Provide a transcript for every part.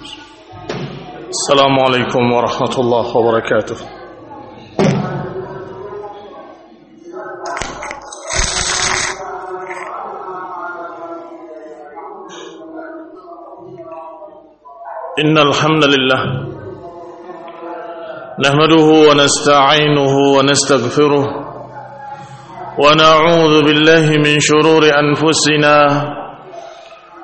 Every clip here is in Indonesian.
السلام عليكم ورحمة الله وبركاته. إن الحمد لله نحمده ونستعينه ونستغفره ونعوذ بالله من شرور أنفسنا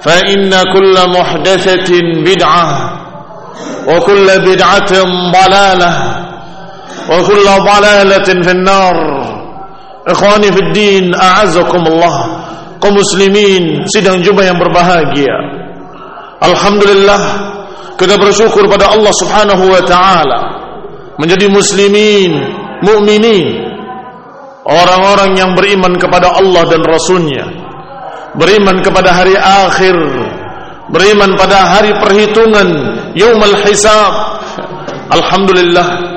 فإن كل محدثة بدعة وكل بدعة ضلالة وكل ضلالة في النار. إخواني في الدين أعزكم الله. كمسلمين سيدا جبيا بربهاجيا الحمد لله كذا بشكر بدأ الله سبحانه وتعالى من جدي مسلمين مؤمنين Orang-orang yang beriman kepada Allah dan Rasulnya. Beriman kepada hari akhir, beriman pada hari perhitungan, yaumul hisab. Alhamdulillah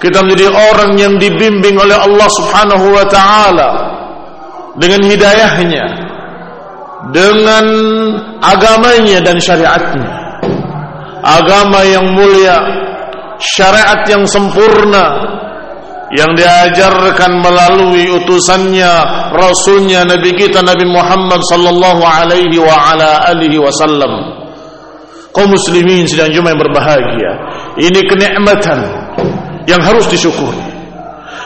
kita menjadi orang yang dibimbing oleh Allah Subhanahu wa taala dengan hidayahnya dengan agamanya dan syariatnya agama yang mulia syariat yang sempurna yang diajarkan melalui utusannya rasulnya nabi kita Nabi Muhammad sallallahu alaihi wa ala alihi wasallam kaum muslimin sedang jumpa yang berbahagia ini kenikmatan yang harus disyukuri.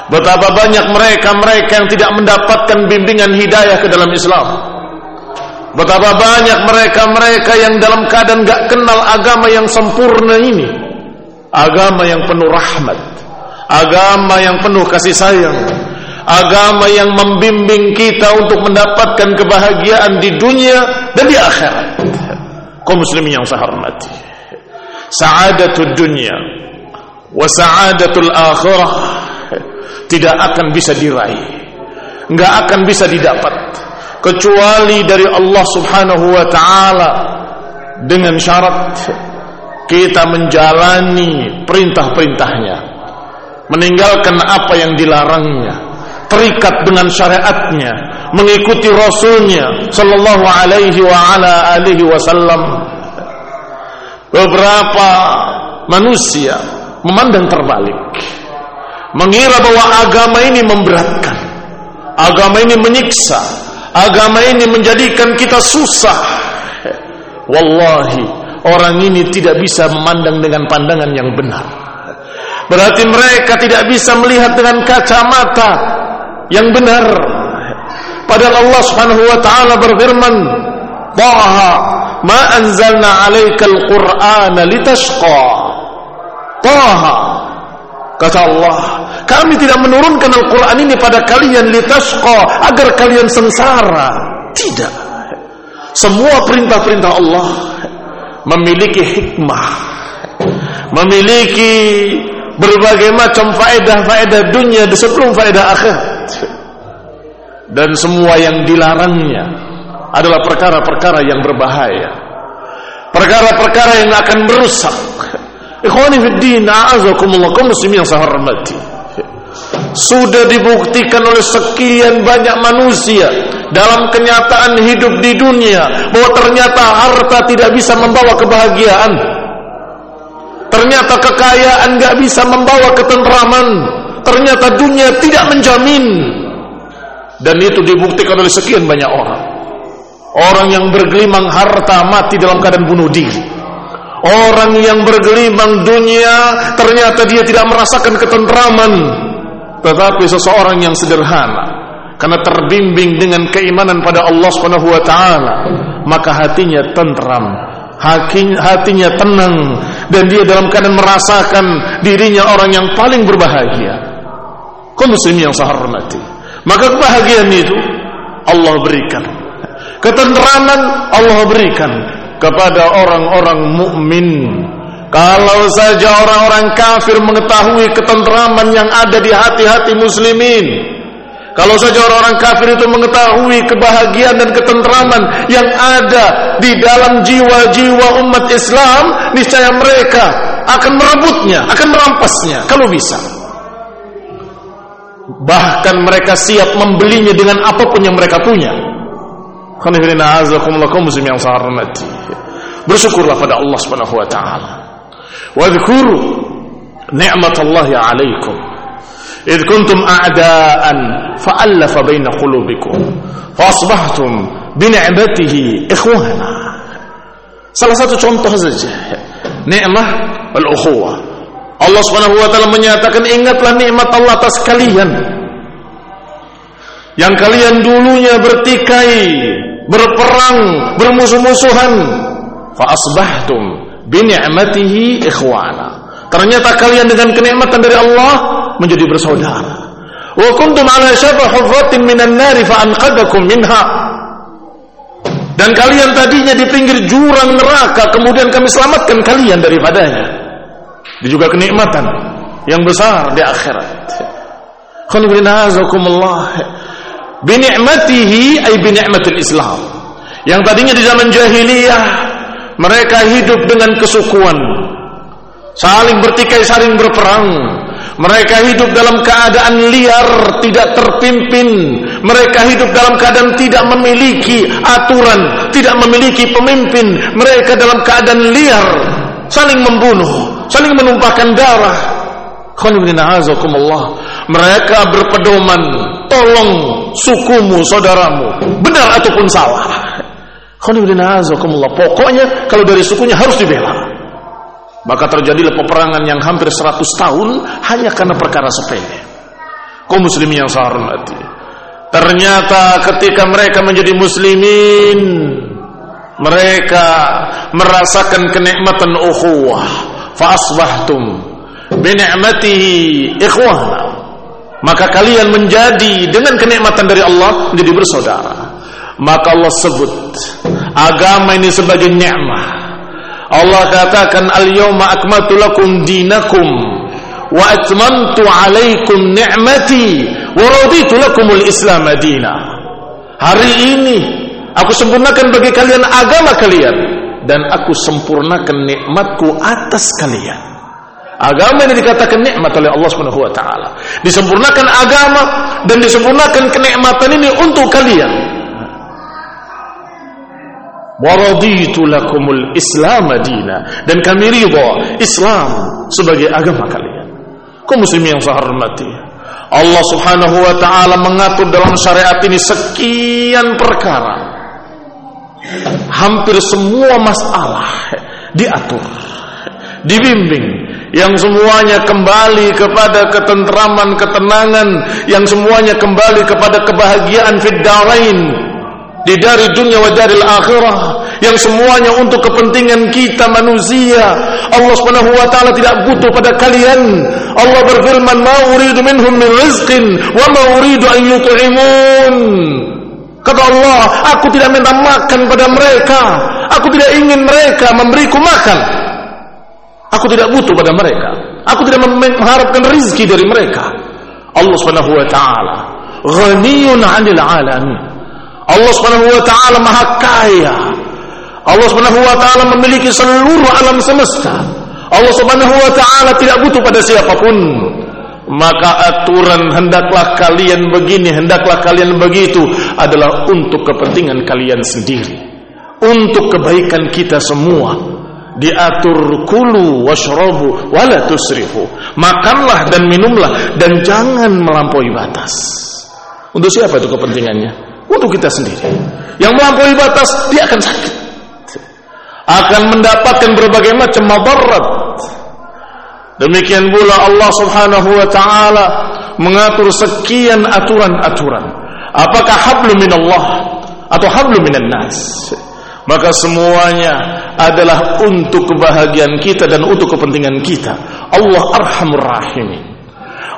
Betapa banyak mereka-mereka yang tidak mendapatkan bimbingan hidayah ke dalam Islam. Betapa banyak mereka-mereka yang dalam keadaan gak kenal agama yang sempurna ini. Agama yang penuh rahmat. Agama yang penuh kasih sayang. Agama yang membimbing kita untuk mendapatkan kebahagiaan di dunia dan di akhirat. Kau muslimin yang saya hormati. Sa'adatul dunia wasa'adatul akhirah tidak akan bisa diraih enggak akan bisa didapat kecuali dari Allah Subhanahu wa taala dengan syarat kita menjalani perintah-perintahnya meninggalkan apa yang dilarangnya terikat dengan syariatnya mengikuti rasulnya sallallahu alaihi wa ala alihi wasallam. Beberapa manusia memandang terbalik mengira bahwa agama ini memberatkan agama ini menyiksa agama ini menjadikan kita susah. Wallahi orang ini tidak bisa memandang dengan pandangan yang benar berarti mereka tidak bisa melihat dengan kacamata yang benar. Padahal Allah Subhanahu wa taala berfirman Taha ma anzalna 'alaikal qur'ana litashqa. Taha kata Allah kami tidak menurunkan Al-Quran ini pada kalian litasqa agar kalian sengsara. Tidak. Semua perintah-perintah Allah memiliki hikmah memiliki berbagai macam faedah-faedah dunia sebelum faedah akhirat dan semua yang dilarangnya adalah perkara-perkara yang berbahaya. Perkara-perkara yang akan merusak. Ikhwani fid din a'azakumullah. Kaum muslimin yang saya hormati. Sudah dibuktikan oleh sekian banyak manusia dalam kenyataan hidup di dunia bahwa ternyata harta tidak bisa membawa kebahagiaan ternyata kekayaan gak bisa membawa ketentraman. Ternyata dunia tidak menjamin. Dan itu dibuktikan oleh sekian banyak orang. Orang yang bergelimang harta mati dalam keadaan bunuh diri. Orang yang bergelimang dunia ternyata dia tidak merasakan ketentraman. Tetapi seseorang yang sederhana karena terbimbing dengan keimanan pada Allah Subhanahu wa taala maka hatinya tentram hatinya tenang dan dia dalam keadaan merasakan dirinya orang yang paling berbahagia. Kaum muslim yang saya hormati. Maka kebahagiaan itu Allah berikan. Ketentraman Allah berikan kepada orang-orang mukmin. Kalau saja orang-orang kafir mengetahui ketentraman yang ada di hati-hati muslimin kalau saja orang-orang kafir itu mengetahui kebahagiaan dan ketentraman yang ada di dalam jiwa-jiwa umat Islam, niscaya mereka akan merebutnya, akan merampasnya kalau bisa. Bahkan mereka siap membelinya dengan apa pun yang mereka punya. Bersyukurlah pada Allah Subhanahu wa taala. Wadhkuru ni'matallahi 'alaikum إذ كنتم أعداء فألف بين قلوبكم فأصبحتم بنعمته إخوانا salah satu contoh saja nikmah al-ukhuwah Allah Subhanahu wa taala menyatakan ingatlah nikmat Allah atas kalian yang kalian dulunya bertikai berperang bermusuh-musuhan fa asbahtum bi ni'matihi ikhwana ternyata kalian dengan kenikmatan dari Allah menjadi bersaudara. Wa kuntum ala syafa hufratin minan nari fa anqadakum minha. Dan kalian tadinya di pinggir jurang neraka, kemudian kami selamatkan kalian daripadanya. Ini juga kenikmatan yang besar di akhirat. Khonibrinazakumullah. Bini'matihi ay bini'matil Islam. Yang tadinya di zaman jahiliyah mereka hidup dengan kesukuan, saling bertikai, saling berperang, mereka hidup dalam keadaan liar, tidak terpimpin. Mereka hidup dalam keadaan tidak memiliki aturan, tidak memiliki pemimpin. Mereka dalam keadaan liar, saling membunuh, saling menumpahkan darah. Mereka berpedoman, tolong sukumu, saudaramu, benar ataupun salah. Pokoknya kalau dari sukunya harus dibela. Maka terjadilah peperangan yang hampir 100 tahun hanya karena perkara sepele. Kaum muslimin yang saya hormati. Ternyata ketika mereka menjadi muslimin, mereka merasakan kenikmatan ukhuwah. Fa asbahtum bi ni'matihi ikhwana. Maka kalian menjadi dengan kenikmatan dari Allah menjadi bersaudara. Maka Allah sebut agama ini sebagai nikmat Allah katakan al-yawma akmaltu lakum dinakum wa atmamtu alaikum ni'mati wa raditu lakumul islam madina. Hari ini aku sempurnakan bagi kalian agama kalian dan aku sempurnakan nikmatku atas kalian. Agama ini dikatakan nikmat oleh Allah Subhanahu wa taala. Disempurnakan agama dan disempurnakan kenikmatan ini untuk kalian waraditu lakumul islam dina dan kami ridha Islam sebagai agama kalian. Kaum muslimin yang saya hormati. Allah Subhanahu wa taala mengatur dalam syariat ini sekian perkara. Hampir semua masalah diatur dibimbing. Yang semuanya kembali kepada ketentraman ketenangan. Yang semuanya kembali kepada kebahagiaan fid di dari dunia wa daril akhirah yang semuanya untuk kepentingan kita manusia. Allah Subhanahu wa taala tidak butuh pada kalian. Allah berfirman ma uridu minhum min rizqin wa ma uridu an yut'imun. Kata Allah aku tidak minta makan pada mereka. Aku tidak ingin mereka memberiku makan. Aku tidak butuh pada mereka. Aku tidak mengharapkan rizki dari mereka. Allah Subhanahu wa taala ghaniyun 'anil 'alamin Allah Subhanahu wa taala Maha Kaya. Allah Subhanahu wa taala memiliki seluruh alam semesta. Allah Subhanahu wa taala tidak butuh pada siapa pun. Maka aturan hendaklah kalian begini, hendaklah kalian begitu adalah untuk kepentingan kalian sendiri. Untuk kebaikan kita semua. Diatur kulu washrabu wala tusrifu. Makanlah dan minumlah dan jangan melampaui batas. Untuk siapa itu kepentingannya? Untuk kita sendiri. Yang melampaui batas dia akan sakit. Akan mendapatkan berbagai macam madarat. Demikian pula Allah Subhanahu wa taala mengatur sekian aturan-aturan. Apakah hablum minallah atau hablum minan nas? Maka semuanya adalah untuk kebahagiaan kita dan untuk kepentingan kita. Allah Arhamur Rahimin.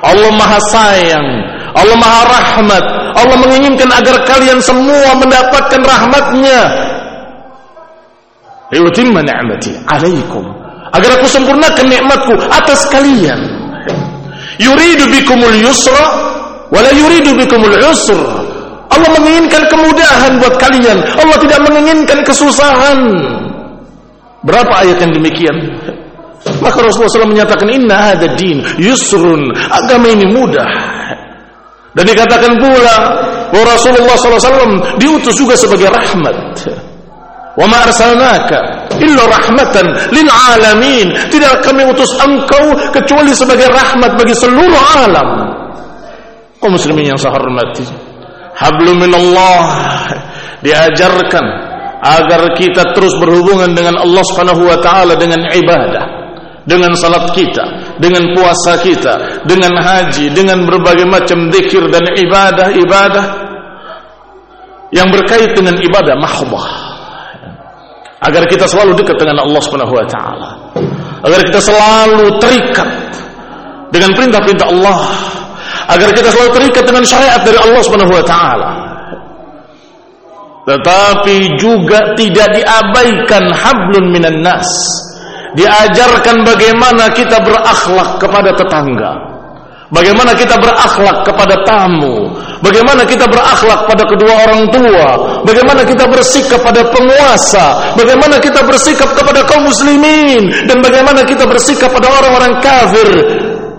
Allah Maha Sayang, Allah Maha Rahmat, Allah menginginkan agar kalian semua mendapatkan rahmatnya. Liyutimma ni'mati alaikum. Agar aku sempurnakan nikmatku atas kalian. Yuridu bikumul yusra wala yuridu bikumul usr Allah menginginkan kemudahan buat kalian. Allah tidak menginginkan kesusahan. Berapa ayat yang demikian maka Rasulullah SAW menyatakan inna hadha din yusrun agama ini mudah dan dikatakan pula bahwa Rasulullah SAW diutus juga sebagai rahmat. Wa ma arsalnaka illa rahmatan lil alamin. Tidak kami utus engkau kecuali sebagai rahmat bagi seluruh alam. Kaum muslimin yang saya hormati. Hablum minallah diajarkan agar kita terus berhubungan dengan Allah Subhanahu wa taala dengan ibadah dengan salat kita, dengan puasa kita, dengan haji, dengan berbagai macam zikir dan ibadah-ibadah yang berkait dengan ibadah mahbah. Agar kita selalu dekat dengan Allah Subhanahu wa taala. Agar kita selalu terikat dengan perintah-perintah Allah. Agar kita selalu terikat dengan syariat dari Allah Subhanahu wa taala. Tetapi juga tidak diabaikan hablun minan nas diajarkan bagaimana kita berakhlak kepada tetangga. Bagaimana kita berakhlak kepada tamu. Bagaimana kita berakhlak pada kedua orang tua. Bagaimana kita bersikap pada penguasa. Bagaimana kita bersikap kepada kaum muslimin. Dan bagaimana kita bersikap pada orang-orang kafir.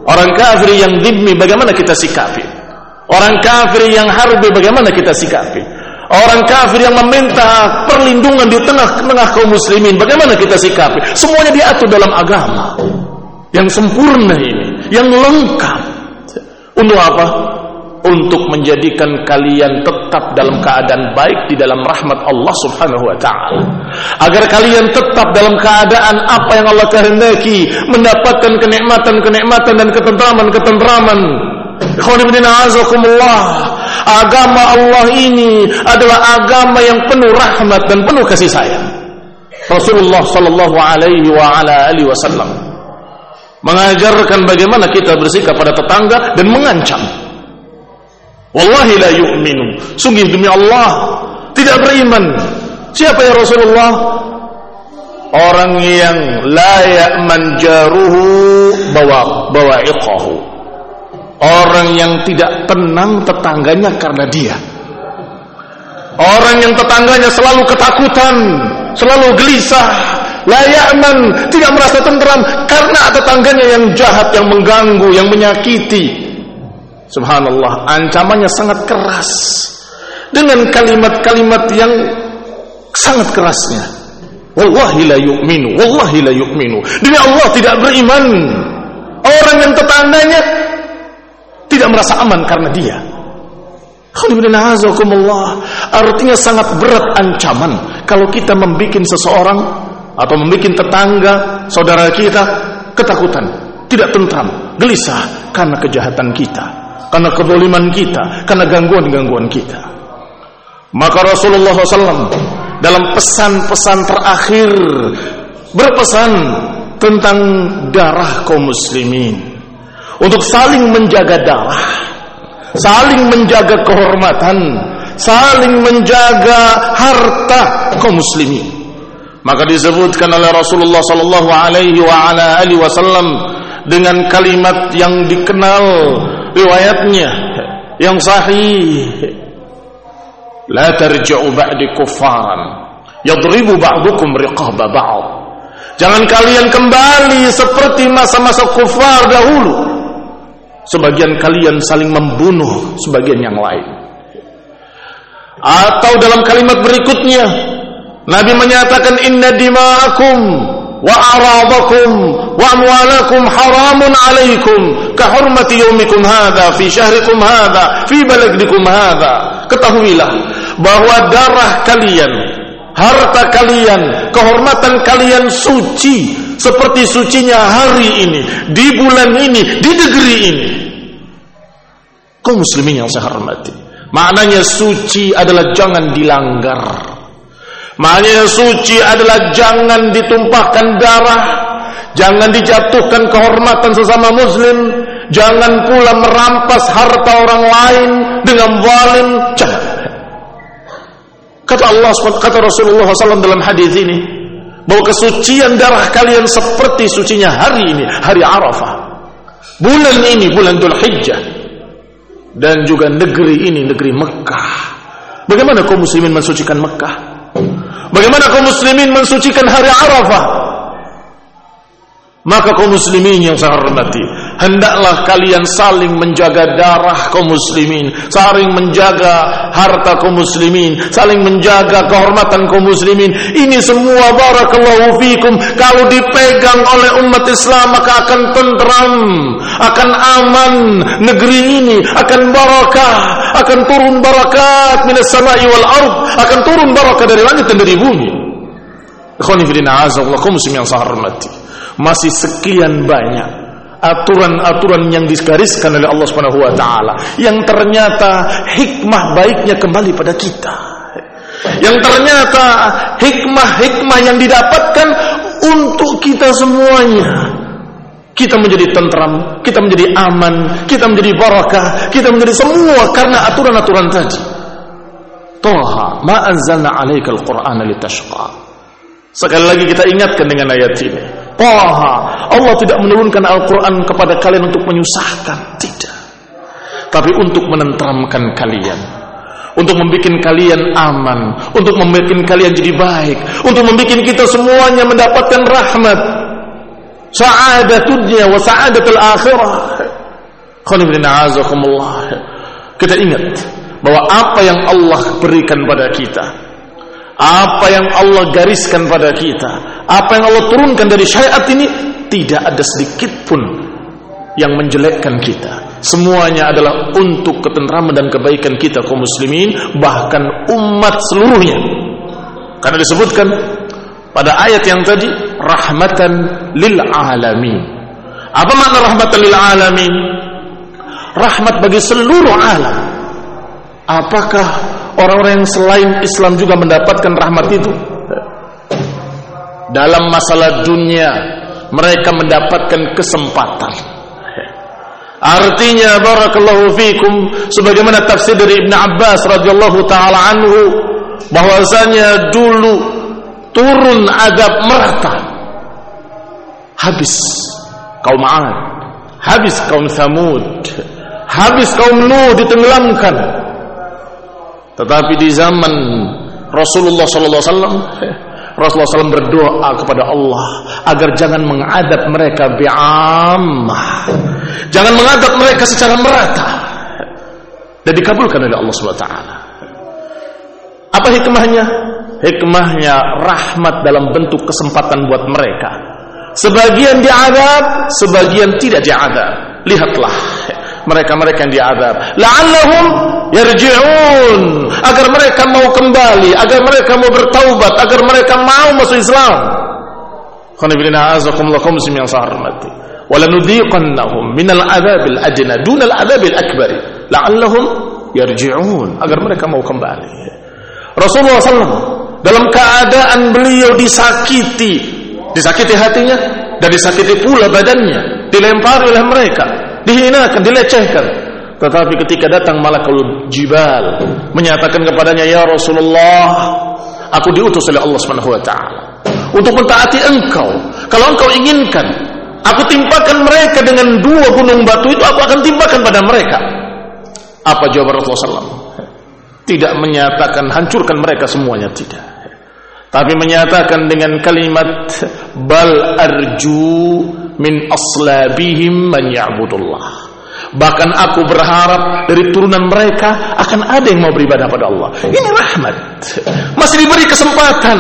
Orang kafir yang dhimmi bagaimana kita sikapi? Orang kafir yang harbi bagaimana kita sikapi Orang kafir yang meminta perlindungan di tengah-tengah kaum muslimin, bagaimana kita sikapi? Semuanya diatur dalam agama yang sempurna ini, yang lengkap. Untuk apa? Untuk menjadikan kalian tetap dalam keadaan baik di dalam rahmat Allah Subhanahu wa taala. Agar kalian tetap dalam keadaan apa yang Allah kehendaki, mendapatkan kenikmatan-kenikmatan dan ketentraman-ketentraman. Agama Allah ini adalah agama yang penuh rahmat dan penuh kasih sayang. Rasulullah sallallahu alaihi wasallam mengajarkan bagaimana kita bersikap pada tetangga dan mengancam. Wallahi la yu'minu. Sungguh demi Allah tidak beriman. Siapa ya Rasulullah? Orang yang la ya'man jaruhu bawa bawa'iqahu Orang yang tidak tenang tetangganya karena dia. Orang yang tetangganya selalu ketakutan, selalu gelisah, layakman, tidak merasa tenteram karena tetangganya yang jahat, yang mengganggu, yang menyakiti. Subhanallah, ancamannya sangat keras. Dengan kalimat-kalimat yang sangat kerasnya. Wallahi la yu'minu, wallahi la yu'minu. Demi Allah tidak beriman. Orang yang tetangganya tidak merasa aman karena dia. Artinya sangat berat ancaman kalau kita membuat seseorang atau membuat tetangga, saudara kita ketakutan, tidak tentram, gelisah karena kejahatan kita, karena keboliman kita, karena gangguan-gangguan kita. Maka Rasulullah SAW dalam pesan-pesan terakhir berpesan tentang darah kaum muslimin untuk saling menjaga darah, saling menjaga kehormatan, saling menjaga harta kaum muslimin. Maka disebutkan oleh Rasulullah sallallahu alaihi wa ala alihi wasallam dengan kalimat yang dikenal riwayatnya yang sahih. La tarji'u ba'di kuffaran yadribu ba'dukum riqaba ba'd. Jangan kalian kembali seperti masa-masa kufar dahulu sebagian kalian saling membunuh sebagian yang lain. Atau dalam kalimat berikutnya Nabi menyatakan inna dima'akum wa aradakum wa amwalakum haramun alaikum ka hurmati yaumikum hadha fi syahrikum hadha fi baladikum hadha. Ketahuilah bahwa darah kalian harta kalian kehormatan kalian suci seperti sucinya hari ini di bulan ini di negeri ini kaum muslimin yang saya hormati maknanya suci adalah jangan dilanggar Maknanya suci adalah jangan ditumpahkan darah, jangan dijatuhkan kehormatan sesama muslim, jangan pula merampas harta orang lain dengan zalim. Jangan. Kata Allah kata Rasulullah SAW dalam hadis ini bahwa kesucian darah kalian seperti sucinya hari ini, hari Arafah. Bulan ini bulan Dhul Hijjah dan juga negeri ini negeri Mekah. Bagaimana kaum muslimin mensucikan Mekah? Bagaimana kaum muslimin mensucikan hari Arafah? Maka kaum muslimin yang saya hormati, hendaklah kalian saling menjaga darah kaum muslimin, saling menjaga harta kaum muslimin, saling menjaga kehormatan kaum muslimin. Ini semua barakallahu fikum kalau dipegang oleh umat Islam maka akan tentram, akan aman negeri ini, akan barakah, akan turun barakat minas sama'i wal ard, akan turun barakah dari langit dan dari bumi. Ikhwani fillah azza wa muslimin yang saya hormati masih sekian banyak aturan-aturan yang digariskan oleh Allah Subhanahu wa taala yang ternyata hikmah baiknya kembali pada kita. Yang ternyata hikmah-hikmah yang didapatkan untuk kita semuanya. Kita menjadi tentram, kita menjadi aman, kita menjadi barakah, kita menjadi semua karena aturan-aturan tadi. Toha, ma anzalna 'alaikal qur'ana litashqa. Sekali lagi kita ingatkan dengan ayat ini. Taha. Allah tidak menurunkan Al-Quran kepada kalian untuk menyusahkan. Tidak. Tapi untuk menenteramkan kalian. Untuk membuat kalian aman. Untuk membuat kalian jadi baik. Untuk membuat kita semuanya mendapatkan rahmat. Sa'adatul wa sa'adatul akhirah. Kita ingat bahwa apa yang Allah berikan pada kita apa yang Allah gariskan pada kita, apa yang Allah turunkan dari syariat ini tidak ada sedikit pun yang menjelekkan kita. Semuanya adalah untuk ketentraman dan kebaikan kita kaum muslimin, bahkan umat seluruhnya. Karena disebutkan pada ayat yang tadi rahmatan lil alamin. Apa makna rahmatan lil alamin? Rahmat bagi seluruh alam. Apakah orang-orang yang selain Islam juga mendapatkan rahmat itu? Dalam masalah dunia mereka mendapatkan kesempatan. Artinya barakallahu fikum sebagaimana tafsir dari Ibn Abbas radhiyallahu taala anhu bahwasanya dulu turun adab merata habis kaum 'Ad, habis kaum Samud, habis kaum Nuh ditenggelamkan tetapi di zaman Rasulullah wasallam Rasulullah SAW berdoa kepada Allah agar jangan mengadab mereka bi'ammah. Jangan mengadab mereka secara merata. Dan dikabulkan oleh Allah SWT. Apa hikmahnya? Hikmahnya rahmat dalam bentuk kesempatan buat mereka. Sebagian diadab, sebagian tidak diadab. Lihatlah mereka-mereka yang diadab. La'allahum yarji'un agar mereka mau kembali, agar mereka mau bertaubat, agar mereka mau masuk Islam. Khonibina azakumullah muslim yang saya hormati. Walanudziqannahum minal adzabil adna dunal adzabil akbar la'allahum yarji'un agar mereka mau kembali. Rasulullah SAW dalam keadaan beliau disakiti, disakiti hatinya dan disakiti pula badannya, dilempari oleh mereka, dihinakan, dilecehkan. Tetapi ketika datang malakul jibal menyatakan kepadanya, "Ya Rasulullah, aku diutus oleh Allah Subhanahu wa taala untuk mentaati engkau. Kalau engkau inginkan, aku timpakan mereka dengan dua gunung batu itu aku akan timpakan pada mereka. Apa jawaban Rasulullah SAW? Tidak menyatakan hancurkan mereka semuanya, tidak. Tapi menyatakan dengan kalimat bal arju min aslabihim man ya'budullah. Bahkan aku berharap dari turunan mereka akan ada yang mau beribadah pada Allah. Ini rahmat. Masih diberi kesempatan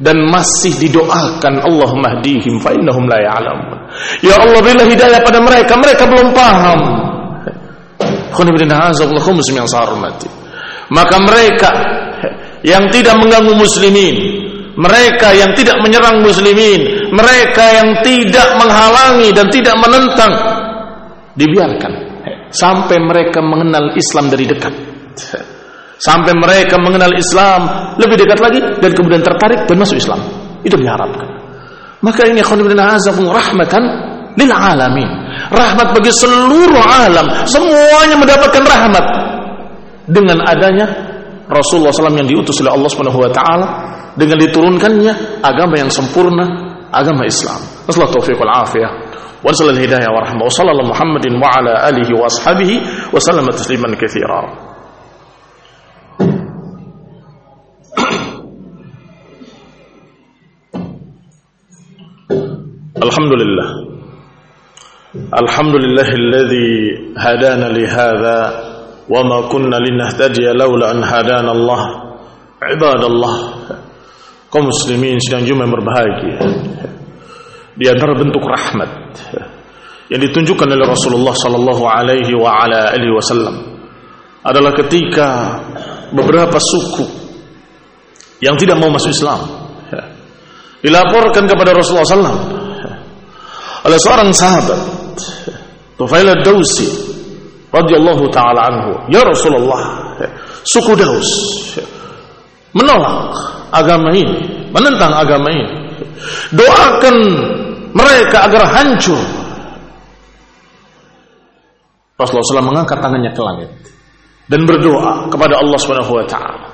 dan masih didoakan Allah mahdihim fa innahum la ya'lamun. Ya Allah berilah hidayah pada mereka, mereka belum paham. Maka mereka yang tidak mengganggu muslimin, mereka yang tidak menyerang muslimin, mereka yang tidak menghalangi dan tidak menentang dibiarkan. Sampai mereka mengenal Islam dari dekat. Sampai mereka mengenal Islam lebih dekat lagi dan kemudian tertarik dan masuk Islam. Itu diharapkan. Maka ini khonibina azakum rahmatan lil alamin. Rahmat bagi seluruh alam. Semuanya mendapatkan rahmat. Dengan adanya Rasulullah SAW yang diutus oleh Allah Subhanahu wa taala dengan diturunkannya agama yang sempurna أعظمها إسلام. نسأل التوفيق والعافية. ونسأل الهداية والرحمة وصلى الله محمد وعلى آله وأصحابه وسلم تسليما كثيرا. الحمد لله. الحمد لله الذي هدانا لهذا وما كنا لنهتدي لولا أن هدانا الله. عباد الله kaum muslimin sedang jumpa yang berbahagia. Di antara bentuk rahmat yang ditunjukkan oleh Rasulullah sallallahu alaihi wa ala alihi wasallam adalah ketika beberapa suku yang tidak mau masuk Islam dilaporkan kepada Rasulullah sallallahu oleh seorang sahabat Tufail ad-Dausi radhiyallahu taala anhu. Ya Rasulullah suku Daus menolak agama ini menentang agama ini. Doakan mereka agar hancur Rasulullah SAW mengangkat tangannya ke langit dan berdoa kepada Allah Subhanahu wa taala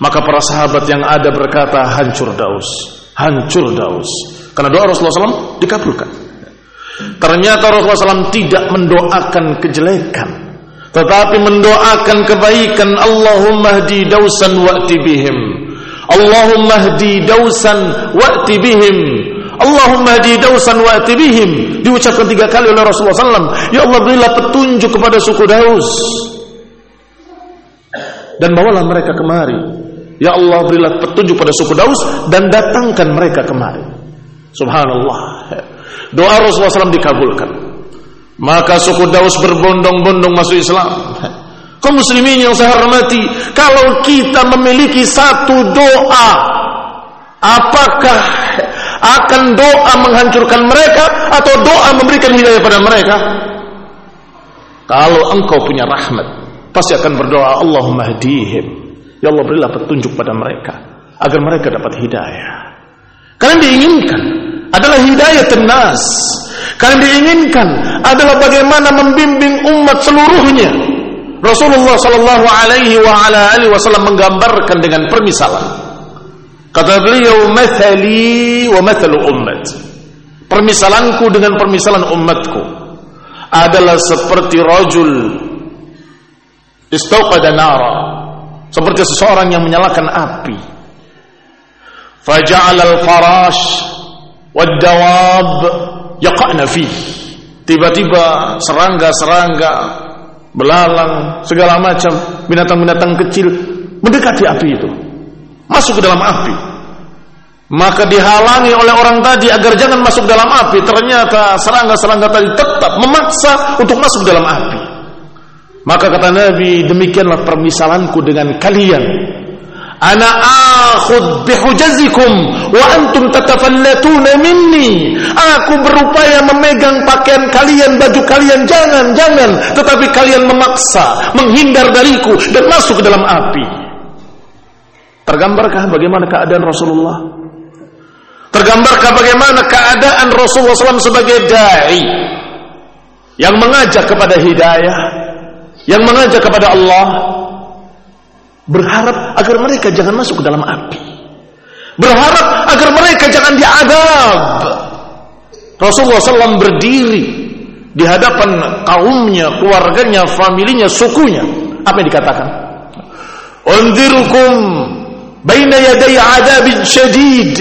maka para sahabat yang ada berkata hancur Daus hancur Daus karena doa Rasulullah SAW dikabulkan Ternyata Rasulullah SAW tidak mendoakan kejelekan, tetapi mendoakan kebaikan. Allahumma hdi dausan wa'ti bihim. Allahumma hdi dausan wa'ti bihim. Allahumma hdi dausan wa'ti bihim. Diucapkan tiga kali oleh Rasulullah SAW. Ya Allah berilah petunjuk kepada suku Daus. Dan bawalah mereka kemari. Ya Allah berilah petunjuk pada suku Daus dan datangkan mereka kemari. Subhanallah. Doa Rasulullah SAW dikabulkan. Maka suku Daus berbondong-bondong masuk Islam. Kau muslimin yang saya hormati, kalau kita memiliki satu doa, apakah akan doa menghancurkan mereka atau doa memberikan hidayah pada mereka? Kalau engkau punya rahmat, pasti akan berdoa Allahumma hadihim. Ya Allah berilah petunjuk pada mereka agar mereka dapat hidayah. Kalian diinginkan adalah hidayah tenas. Kalian diinginkan adalah bagaimana membimbing umat seluruhnya. Rasulullah Shallallahu Alaihi Wasallam menggambarkan dengan permisalan. Kata beliau, "Mathali wa mathalu ummat." Permisalanku dengan permisalan umatku adalah seperti rajul istauqada nara, seperti seseorang yang menyalakan api. Faja'al al-farash wadawab yaqa'na fi tiba-tiba serangga-serangga belalang segala macam binatang-binatang kecil mendekati api itu masuk ke dalam api. Maka dihalangi oleh orang tadi agar jangan masuk dalam api. Ternyata serangga-serangga tadi tetap memaksa untuk masuk dalam api. Maka kata Nabi demikianlah permisalanku dengan kalian. Ana akhud bihujazikum wa antum tatafallatuna minni. Aku berupaya memegang pakaian kalian baju kalian. Jangan jangan. Tetapi kalian memaksa menghindar dariku dan masuk ke dalam api Tergambarkah bagaimana keadaan Rasulullah? Tergambarkah bagaimana keadaan Rasulullah SAW sebagai da'i yang mengajak kepada hidayah, yang mengajak kepada Allah, berharap agar mereka jangan masuk ke dalam api, berharap agar mereka jangan diadab. Rasulullah SAW berdiri di hadapan kaumnya, keluarganya, familinya, sukunya. Apa yang dikatakan? Undirukum baina yaday adabin syadid.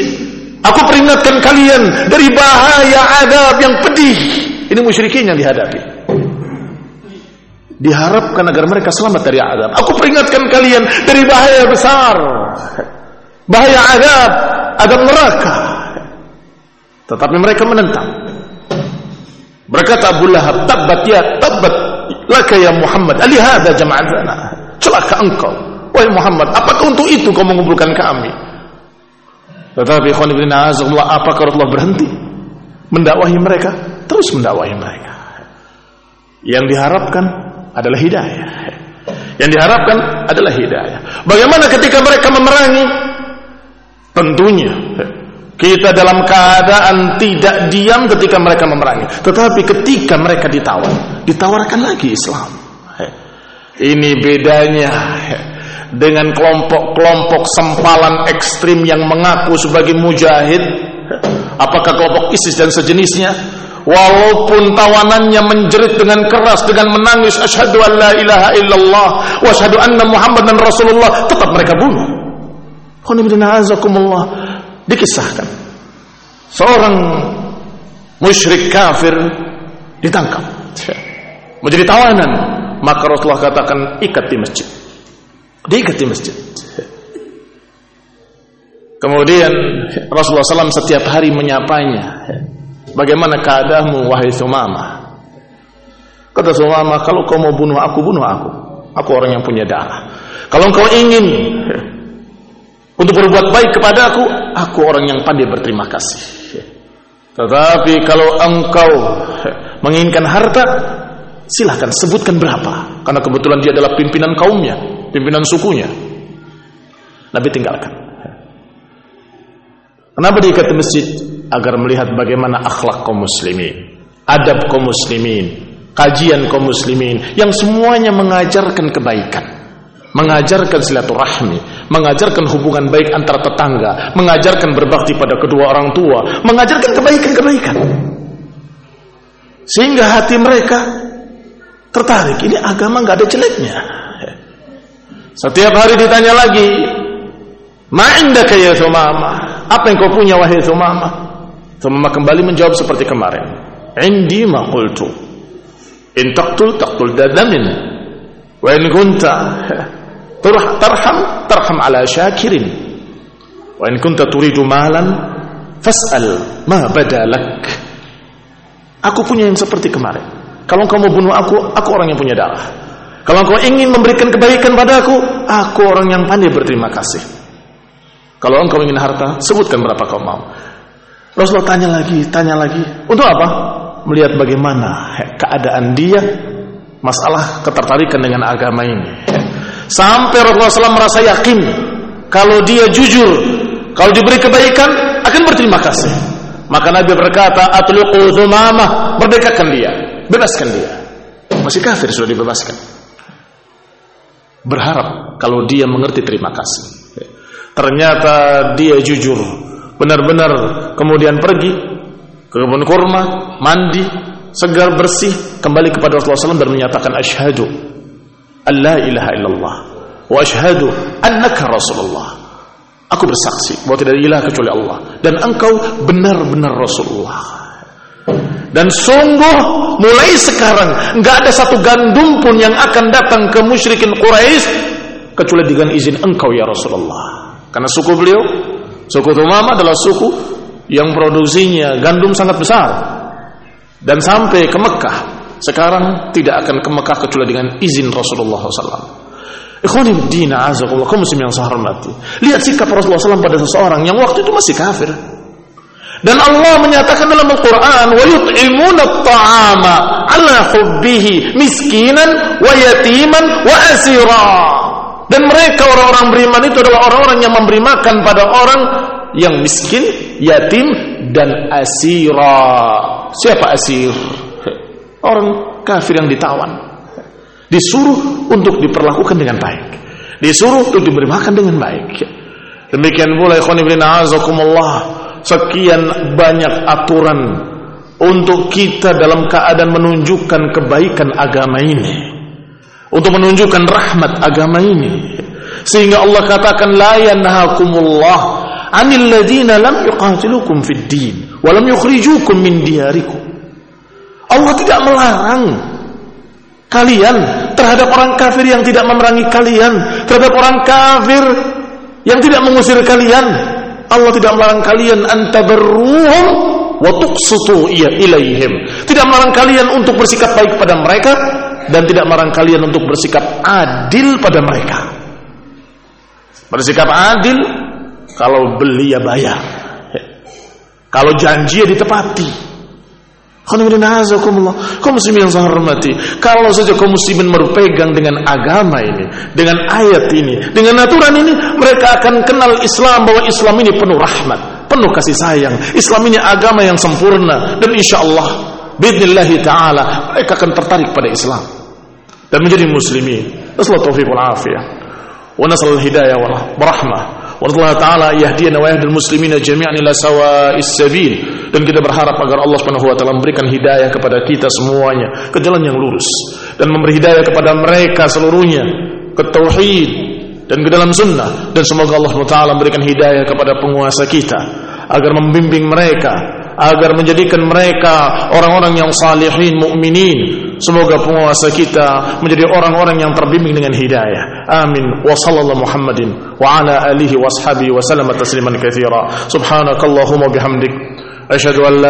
Aku peringatkan kalian dari bahaya adab yang pedih. Ini musyrikin yang dihadapi. Diharapkan agar mereka selamat dari adab. Aku peringatkan kalian dari bahaya besar. Bahaya adab adab neraka. Tetapi mereka menentang. Berkata Abu Lahab tabbat ya tabbat laka ya Muhammad alihada jama'atana. Celaka engkau Wahai Muhammad, apakah untuk itu kau mengumpulkan kami? Tetapi ikhwan ibn azallah, apakah Rasulullah berhenti mendakwahi mereka? Terus mendakwahi mereka. Yang diharapkan adalah hidayah. Yang diharapkan adalah hidayah. Bagaimana ketika mereka memerangi? Tentunya kita dalam keadaan tidak diam ketika mereka memerangi. Tetapi ketika mereka ditawar, ditawarkan lagi Islam. Ini bedanya dengan kelompok-kelompok sempalan ekstrim yang mengaku sebagai mujahid. Apakah kelompok ISIS dan sejenisnya? Walaupun tawanannya menjerit dengan keras dengan menangis asyhadu an la ilaha illallah wa asyhadu anna muhammadan rasulullah tetap mereka bunuh. Azakumullah. Dikisahkan. Seorang musyrik kafir ditangkap. Menjadi tawanan. Maka Rasulullah katakan ikat di masjid diikat di masjid. Kemudian Rasulullah SAW setiap hari menyapanya. Bagaimana keadaanmu wahai Sumama? Kata Sumama, kalau kau mau bunuh aku, bunuh aku. Aku orang yang punya darah. Kalau kau ingin untuk berbuat baik kepada aku, aku orang yang pandai berterima kasih. Tetapi kalau engkau menginginkan harta, silahkan sebutkan berapa. Karena kebetulan dia adalah pimpinan kaumnya pimpinan sukunya. Nabi tinggalkan. Kenapa diikat di masjid? Agar melihat bagaimana akhlak kaum muslimin, adab kaum muslimin, kajian kaum muslimin yang semuanya mengajarkan kebaikan, mengajarkan silaturahmi, mengajarkan hubungan baik antar tetangga, mengajarkan berbakti pada kedua orang tua, mengajarkan kebaikan-kebaikan. Sehingga hati mereka tertarik. Ini agama nggak ada jeleknya. Setiap hari ditanya lagi, "Ma indaka ya Sumama?" Apa yang kau punya wahai Sumama? Sumama kembali menjawab seperti kemarin. "Indi ma qultu." In taqtul taqtul dadamin. Wa in kunta tarham tarham ala syakirin. Wa in kunta turidu malan fas'al ma badalak. Aku punya yang seperti kemarin. Kalau kamu bunuh aku, aku orang yang punya darah. Kalau engkau ingin memberikan kebaikan padaku, aku orang yang pandai berterima kasih. Kalau engkau ingin harta, sebutkan berapa kau mau. Rasulullah tanya lagi, tanya lagi. Untuk apa? Melihat bagaimana keadaan dia, masalah ketertarikan dengan agama ini. Sampai Rasulullah SAW merasa yakin, kalau dia jujur, kalau diberi kebaikan, akan berterima kasih. Maka Nabi berkata, Atluqu thumamah, merdekakan dia, bebaskan dia. Masih kafir sudah dibebaskan berharap kalau dia mengerti terima kasih. Ternyata dia jujur, benar-benar kemudian pergi ke kebun kurma, mandi, segar bersih, kembali kepada Rasulullah SAW dan menyatakan asyhadu alla ilaha illallah wa asyhadu annaka rasulullah. Aku bersaksi bahwa tidak ada ilah kecuali Allah dan engkau benar-benar Rasulullah. Dan sungguh mulai sekarang nggak ada satu gandum pun yang akan datang ke musyrikin Quraisy kecuali dengan izin engkau ya Rasulullah. Karena suku beliau, suku Tumama adalah suku yang produksinya gandum sangat besar. Dan sampai ke Mekah, sekarang tidak akan ke Mekah kecuali dengan izin Rasulullah SAW. Ikhwanim dina azakullah, kaum muslim yang hormati. Lihat sikap Rasulullah SAW pada seseorang yang waktu itu masih kafir. Dan Allah menyatakan dalam Al-Quran, وَيُطْعِمُونَ الطَّعَامَ عَلَى حُبِّهِ مِسْكِينًا وَيَتِيمًا وَأَسِيرًا Dan mereka orang-orang beriman itu adalah orang-orang yang memberi makan pada orang yang miskin, yatim, dan asira. Siapa asir? Orang kafir yang ditawan. Disuruh untuk diperlakukan dengan baik. Disuruh untuk diberi makan dengan baik. Demikian pula ikhwan ibn a'azakumullah. Sekian banyak aturan untuk kita dalam keadaan menunjukkan kebaikan agama ini. Untuk menunjukkan rahmat agama ini. Sehingga Allah katakan la yanhakumullah 'anil ladina lam yuqatilukum fid din wa lam yukhrijukum min diyarikum. Allah tidak melarang kalian terhadap orang kafir yang tidak memerangi kalian terhadap orang kafir yang tidak mengusir kalian Allah tidak melarang kalian antabarruhum wa tuqsitu ilaihim tidak melarang kalian untuk bersikap baik pada mereka dan tidak melarang kalian untuk bersikap adil pada mereka. Bersikap adil kalau beli ya bayar. Kalau janji ya ditepati. Kaum muslimin yang saya hormati Kalau saja kaum muslimin berpegang dengan agama ini Dengan ayat ini Dengan aturan ini Mereka akan kenal Islam Bahwa Islam ini penuh rahmat Penuh kasih sayang Islam ini agama yang sempurna Dan insya Allah Bidnillahi ta'ala Mereka akan tertarik pada Islam dan menjadi muslimin. Taufiq wal afiyah. Wa nasal hidayah wal rahmah. Allah taala yahdina wa yahdil muslimina jami'an ila sawa'is sabil. Dan kita berharap agar Allah Subhanahu wa taala memberikan hidayah kepada kita semuanya ke jalan yang lurus dan memberi hidayah kepada mereka seluruhnya ke tauhid dan ke dalam sunnah dan semoga Allah taala memberikan hidayah kepada penguasa kita agar membimbing mereka agar menjadikan mereka orang-orang yang salihin mukminin Semoga penguasa kita menjadi orang-orang yang terbimbing dengan hidayah. Amin. Wa sallallahu Muhammadin wa ala alihi wa ashabihi wa sallama tasliman katsira. Subhanakallahumma bihamdik asyhadu an